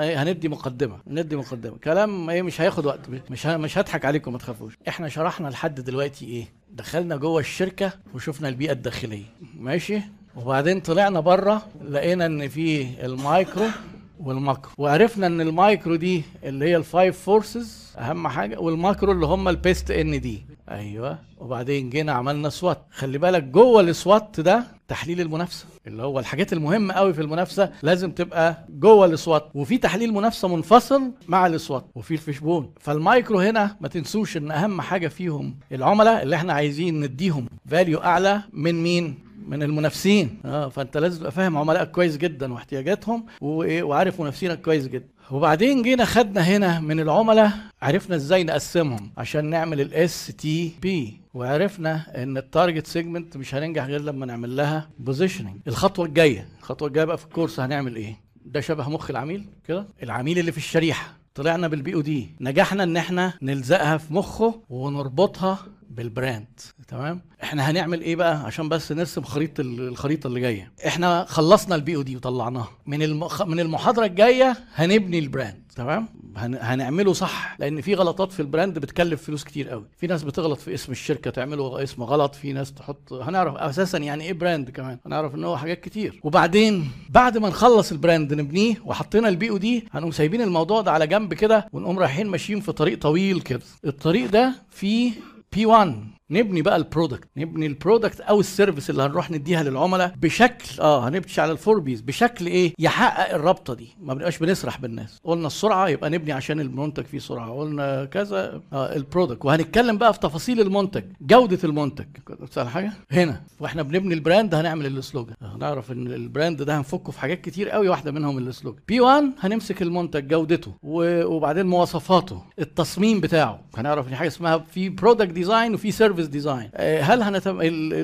هندي مقدمة ندي مقدمة. كلام إيه مش هياخد وقت مش مش هضحك عليكم ما تخافوش. إحنا شرحنا لحد دلوقتي إيه؟ دخلنا جوه الشركة وشفنا البيئة الداخلية. ماشي؟ وبعدين طلعنا بره لقينا إن في ال micro وال macro. وعرفنا إن المايكرو دي اللي هي ال five forces أهم حاجة وال macro اللي هم ال PEST اللي دي. أيوه. وبعدين جينا عملنا SWOT. خلي بالك جوه ال SWOT ده تحليل المنافسة. اللي هو الحاجات المهمة قوي في المنافسة لازم تبقى جوه ال SWOT. وفي تحليل منافسة منفصل مع ال SWOT. وفي ال fishbone. فالمايكرو هنا ما تنسوش إن أهم حاجة فيهم العملاء اللي إحنا عايزين نديهم value أعلى من مين؟ من المنافسين. آه فأنت لازم تبقى فاهم عملائك كويس جدا واحتياجاتهم وإيه؟ وعارف منافسينك كويس جدا. وبعدين جينا خدنا هنا من العملاء عرفنا إزاي نقسمهم عشان نعمل ال STP وعرفنا إن ال target segment مش هننجح غير لما نعمل لها positioning الخطوة الجاية الخطوة الجاية بقى في الكورس هنعمل إيه؟ ده شبه مخ العميل كده. العميل اللي في الشريحة. طلعنا بال POD. نجحنا إن إحنا نلزقها في مخه ونربطها بال brand تمام؟ إحنا هنعمل إيه بقى؟ عشان بس نرسم خريطة ال- الخريطة اللي جاية. إحنا خلصنا ال POD وطلعناها. من المخ... من المحاضرة الجاية هنبني ال brand تمام؟ هن... هنعمله صح لأن في غلطات في ال brand بتكلف فلوس كتير قوي. في ناس بتغلط في اسم الشركة تعمله اسم غلط في ناس تحط هنعرف أساسا يعني إيه brand كمان؟ هنعرف إن هو حاجات كتير. وبعدين بعد ما نخلص ال brand نبنيه وحطينا ال POD هنقوم سايبين الموضوع ده على جنب كده ونقوم رايحين ماشيين في طريق طويل كده. الطريق ده فيه P 1 نبني بقى ال product نبني ال product أو ال service اللي هنروح نديها للعملاء بشكل آه هنمشي على ال four Ps بشكل إيه؟ يحقق الرابطة دي. ما بنبقاش بنسرح بالناس. قلنا السرعة يبقى نبني عشان المنتج فيه سرعة. قلنا كذا آه ال product. وهنتكلم بقى في تفاصيل المنتج جودة المنتج. بتسال حاجة؟ هنا. وإحنا بنبني ال brand هنعمل ال slogan هنعرف إن ال brand ده هنفكه في حاجات كتير قوي واحدة منهم ال slogan P 1 هنمسك المنتج جودته وبعدين مواصفاته التصميم بتاعه. هنعرف إن حاجة اسمها في product design وفي service design هل هنتم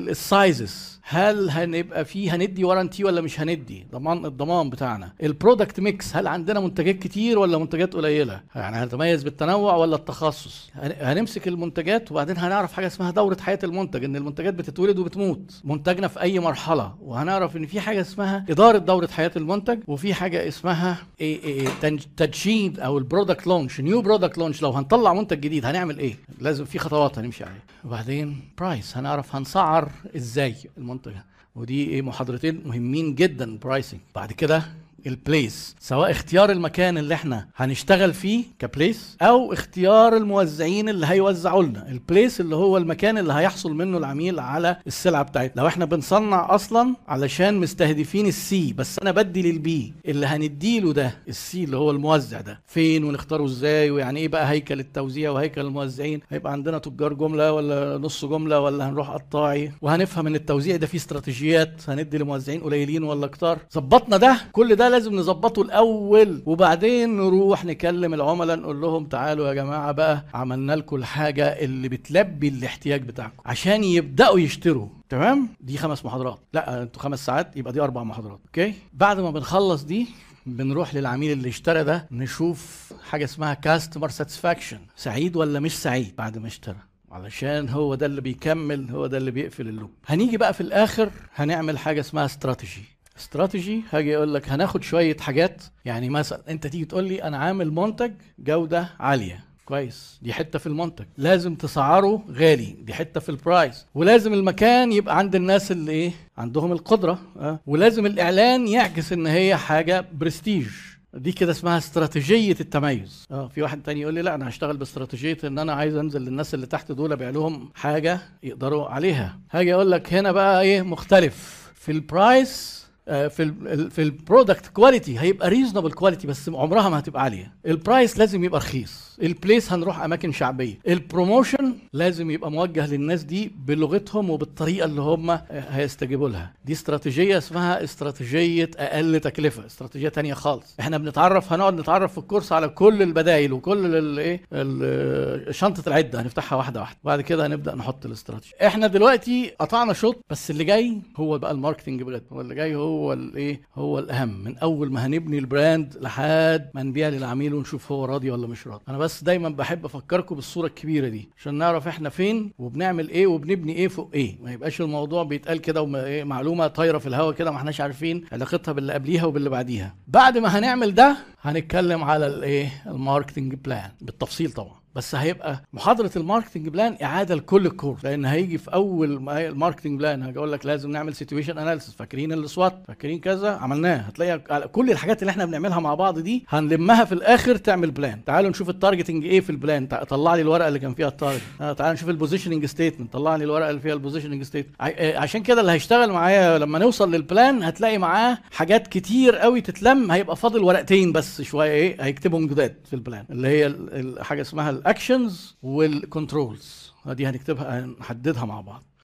ال sizes هل هنبقى فيه هندي warranty ولا مش هندي؟ ضمان الضمان بتاعنا. ال product mix هل عندنا منتجات كتير ولا منتجات قليلة؟ يعني هنتميز بالتنوع ولا التخصص؟ هن- هنمسك المنتجات وبعدين هنعرف حاجة اسمها دورة حياة المنتج إن المنتجات بتتولد وبتموت. منتجنا في أي مرحلة. وهنعرف إن في حاجة اسمها إدارة دورة حياة المنتج وفي حاجة اسمها إيه إيه تنج- تدشين أو ال product launch new product launch لو هنطلع منتج جديد هنعمل إيه؟ لازم في خطوات هنمشي عليها. وبعدين price هنعرف هنسعر إزاي المنتج ودي إيه محاضرتين مهمين جدا pricing بعد كده ال place سواء اختيار المكان اللي إحنا هنشتغل فيه ك place أو اختيار الموزعين اللي هيوزعوا لنا. ال place اللي هو المكان اللي هيحصل منه العميل على السلعة بتاعتنا. لو إحنا بنصنع أصلا علشان مستهدفين ال C بس أنا بدي لل B اللي هنديله ده ال C اللي هو الموزع ده. فين ونختاره إزاي؟ ويعني إيه بقى هيكل التوزيع وهيكل الموزعين؟ هيبقى عندنا تجار جملة ولا نص جملة ولا هنروح قطاعي وهنفهم إن التوزيع ده فيه استراتيجيات. هندي لموزعين قليلين ولا كتار؟ ظبطنا ده. كل ده لازم نظبطه الأول. وبعدين نروح نكلم العملاء نقول لهم تعالوا يا جماعة بقى عملنا لكم الحاجة اللي بتلبي الاحتياج بتاعكم. عشان يبدأوا يشتروا. تمام؟ دي خمس محاضرات. لا أنتوا خمس ساعات يبقى دي أربع محاضرات. okay؟ بعد ما بنخلص دي بنروح للعميل اللي اشترى ده نشوف حاجة اسمها customer satisfaction سعيد ولا مش سعيد بعد ما اشترى؟ علشان هو ده اللي بيكمل هو ده اللي بيقفل ال loop. هنيجي بقى في الآخر هنعمل حاجة اسمها استراتيجي استراتيجي هاجي أقول لك هناخد شوية حاجات. يعني مثلا أنت تيجي تقول لي أنا عامل منتج جودة عالية. كويس. دي حتة في المنتج. لازم تسعره غالي. دي حتة في ال price ولازم المكان يبقى عند الناس اللي إيه؟ عندهم القدرة. أه؟ ولازم الإعلان يعكس إن هي حاجة برستيج دي كده اسمها استراتيجية التميز. آه في واحد تاني يقول لي لا أنا هشتغل باستراتيجية إن أنا عايز أنزل للناس اللي تحت دول أبيع لهم حاجة يقدروا عليها. هاجي أقول لك هنا بقى إيه؟ مختلف. في ال price في ال في ال product quality هيبقى reasonable quality بس عمرها ما هتبقى عالية. ال price لازم يبقى رخيص. ال place هنروح أماكن شعبية. ال promotion لازم يبقى موجه للناس دي بلغتهم وبالطريقة اللي هم آه، هيستجيبوا لها. دي استراتيجية اسمها استراتيجية أقل تكلفة استراتيجية تانية خالص. إحنا بنتعرف هنقعد نتعرف في الكورس على كل البدائل وكل الايه شنطة العدة هنفتحها واحدة واحدة. بعد كده هنبدأ نحط الاستراتيجي إحنا دلوقتي قطعنا شوط بس اللي جاي هو بقى ال marketing بجد. هو اللي جاي هو هو الإيه؟ هو الأهم. من أول ما هنبني ال brand لحد ما نبيع للعميل ونشوف هو راضي ولا مش راضي. أنا بس دايما بحب أفكركم بالصورة الكبيرة دي عشان نعرف إحنا فين وبنعمل إيه وبنبني إيه فوق إيه. ما يبقاش الموضوع بيتقال كده ومعلومه طايرة في الهواء كده ما إحناش عارفين علاقتها باللي قبليها وباللي بعديها. بعد ما هنعمل ده هنتكلم على الإيه؟ ال marketing plan بالتفصيل طبعا. بس هيبقى محاضرة ال marketing plan إعادة لكل الكورس لأن هيجي في أول ما ال marketing plan هاجي أقول لك لازم نعمل situation analysis فاكرين ال SWOT؟ فاكرين كذا؟ عملناه هتلاقي كل الحاجات اللي إحنا بنعملها مع بعض دي هنلمها في الآخر تعمل plan تعالوا نشوف ال targeting إيه في ال plan طلع لي الورقة اللي كان فيها ال target آه تعالوا نشوف ال positioning statement طلع لي الورقة اللي فيها ال positioning statement عشان كده اللي هيشتغل معايا لما نوصل لل plan هتلاقي معاه حاجات كتير قوي تتلم. هيبقى فاضل ورقتين بس شوية إيه هيكتبهم جداد في ال plan اللي هي حاجة اسمها ال actions وال controls دي هنكتبها هنحددها مع بعض.